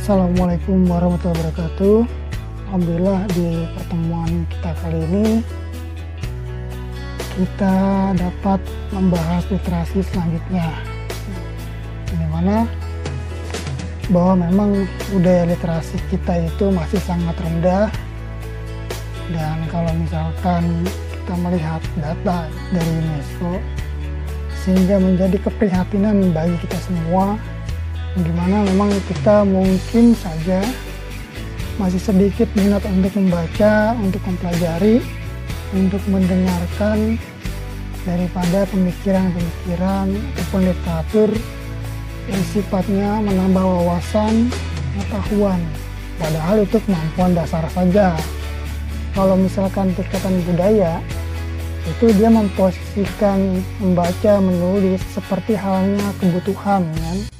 Assalamualaikum warahmatullahi wabarakatuh. Alhamdulillah di pertemuan kita kali ini kita dapat membahas literasi selanjutnya. Di mana bahwa memang budaya literasi kita itu masih sangat rendah. Dan kalau misalkan kita melihat data dari UNESCO sehingga menjadi keprihatinan bagi kita semua di mana memang kita mungkin saja masih sedikit minat untuk membaca, untuk mempelajari, untuk mendengarkan daripada pemikiran-pemikiran ataupun literatur yang sifatnya menambah wawasan pengetahuan. Padahal itu kemampuan dasar saja. Kalau misalkan tingkatan budaya, itu dia memposisikan membaca, menulis seperti halnya kebutuhan, kan?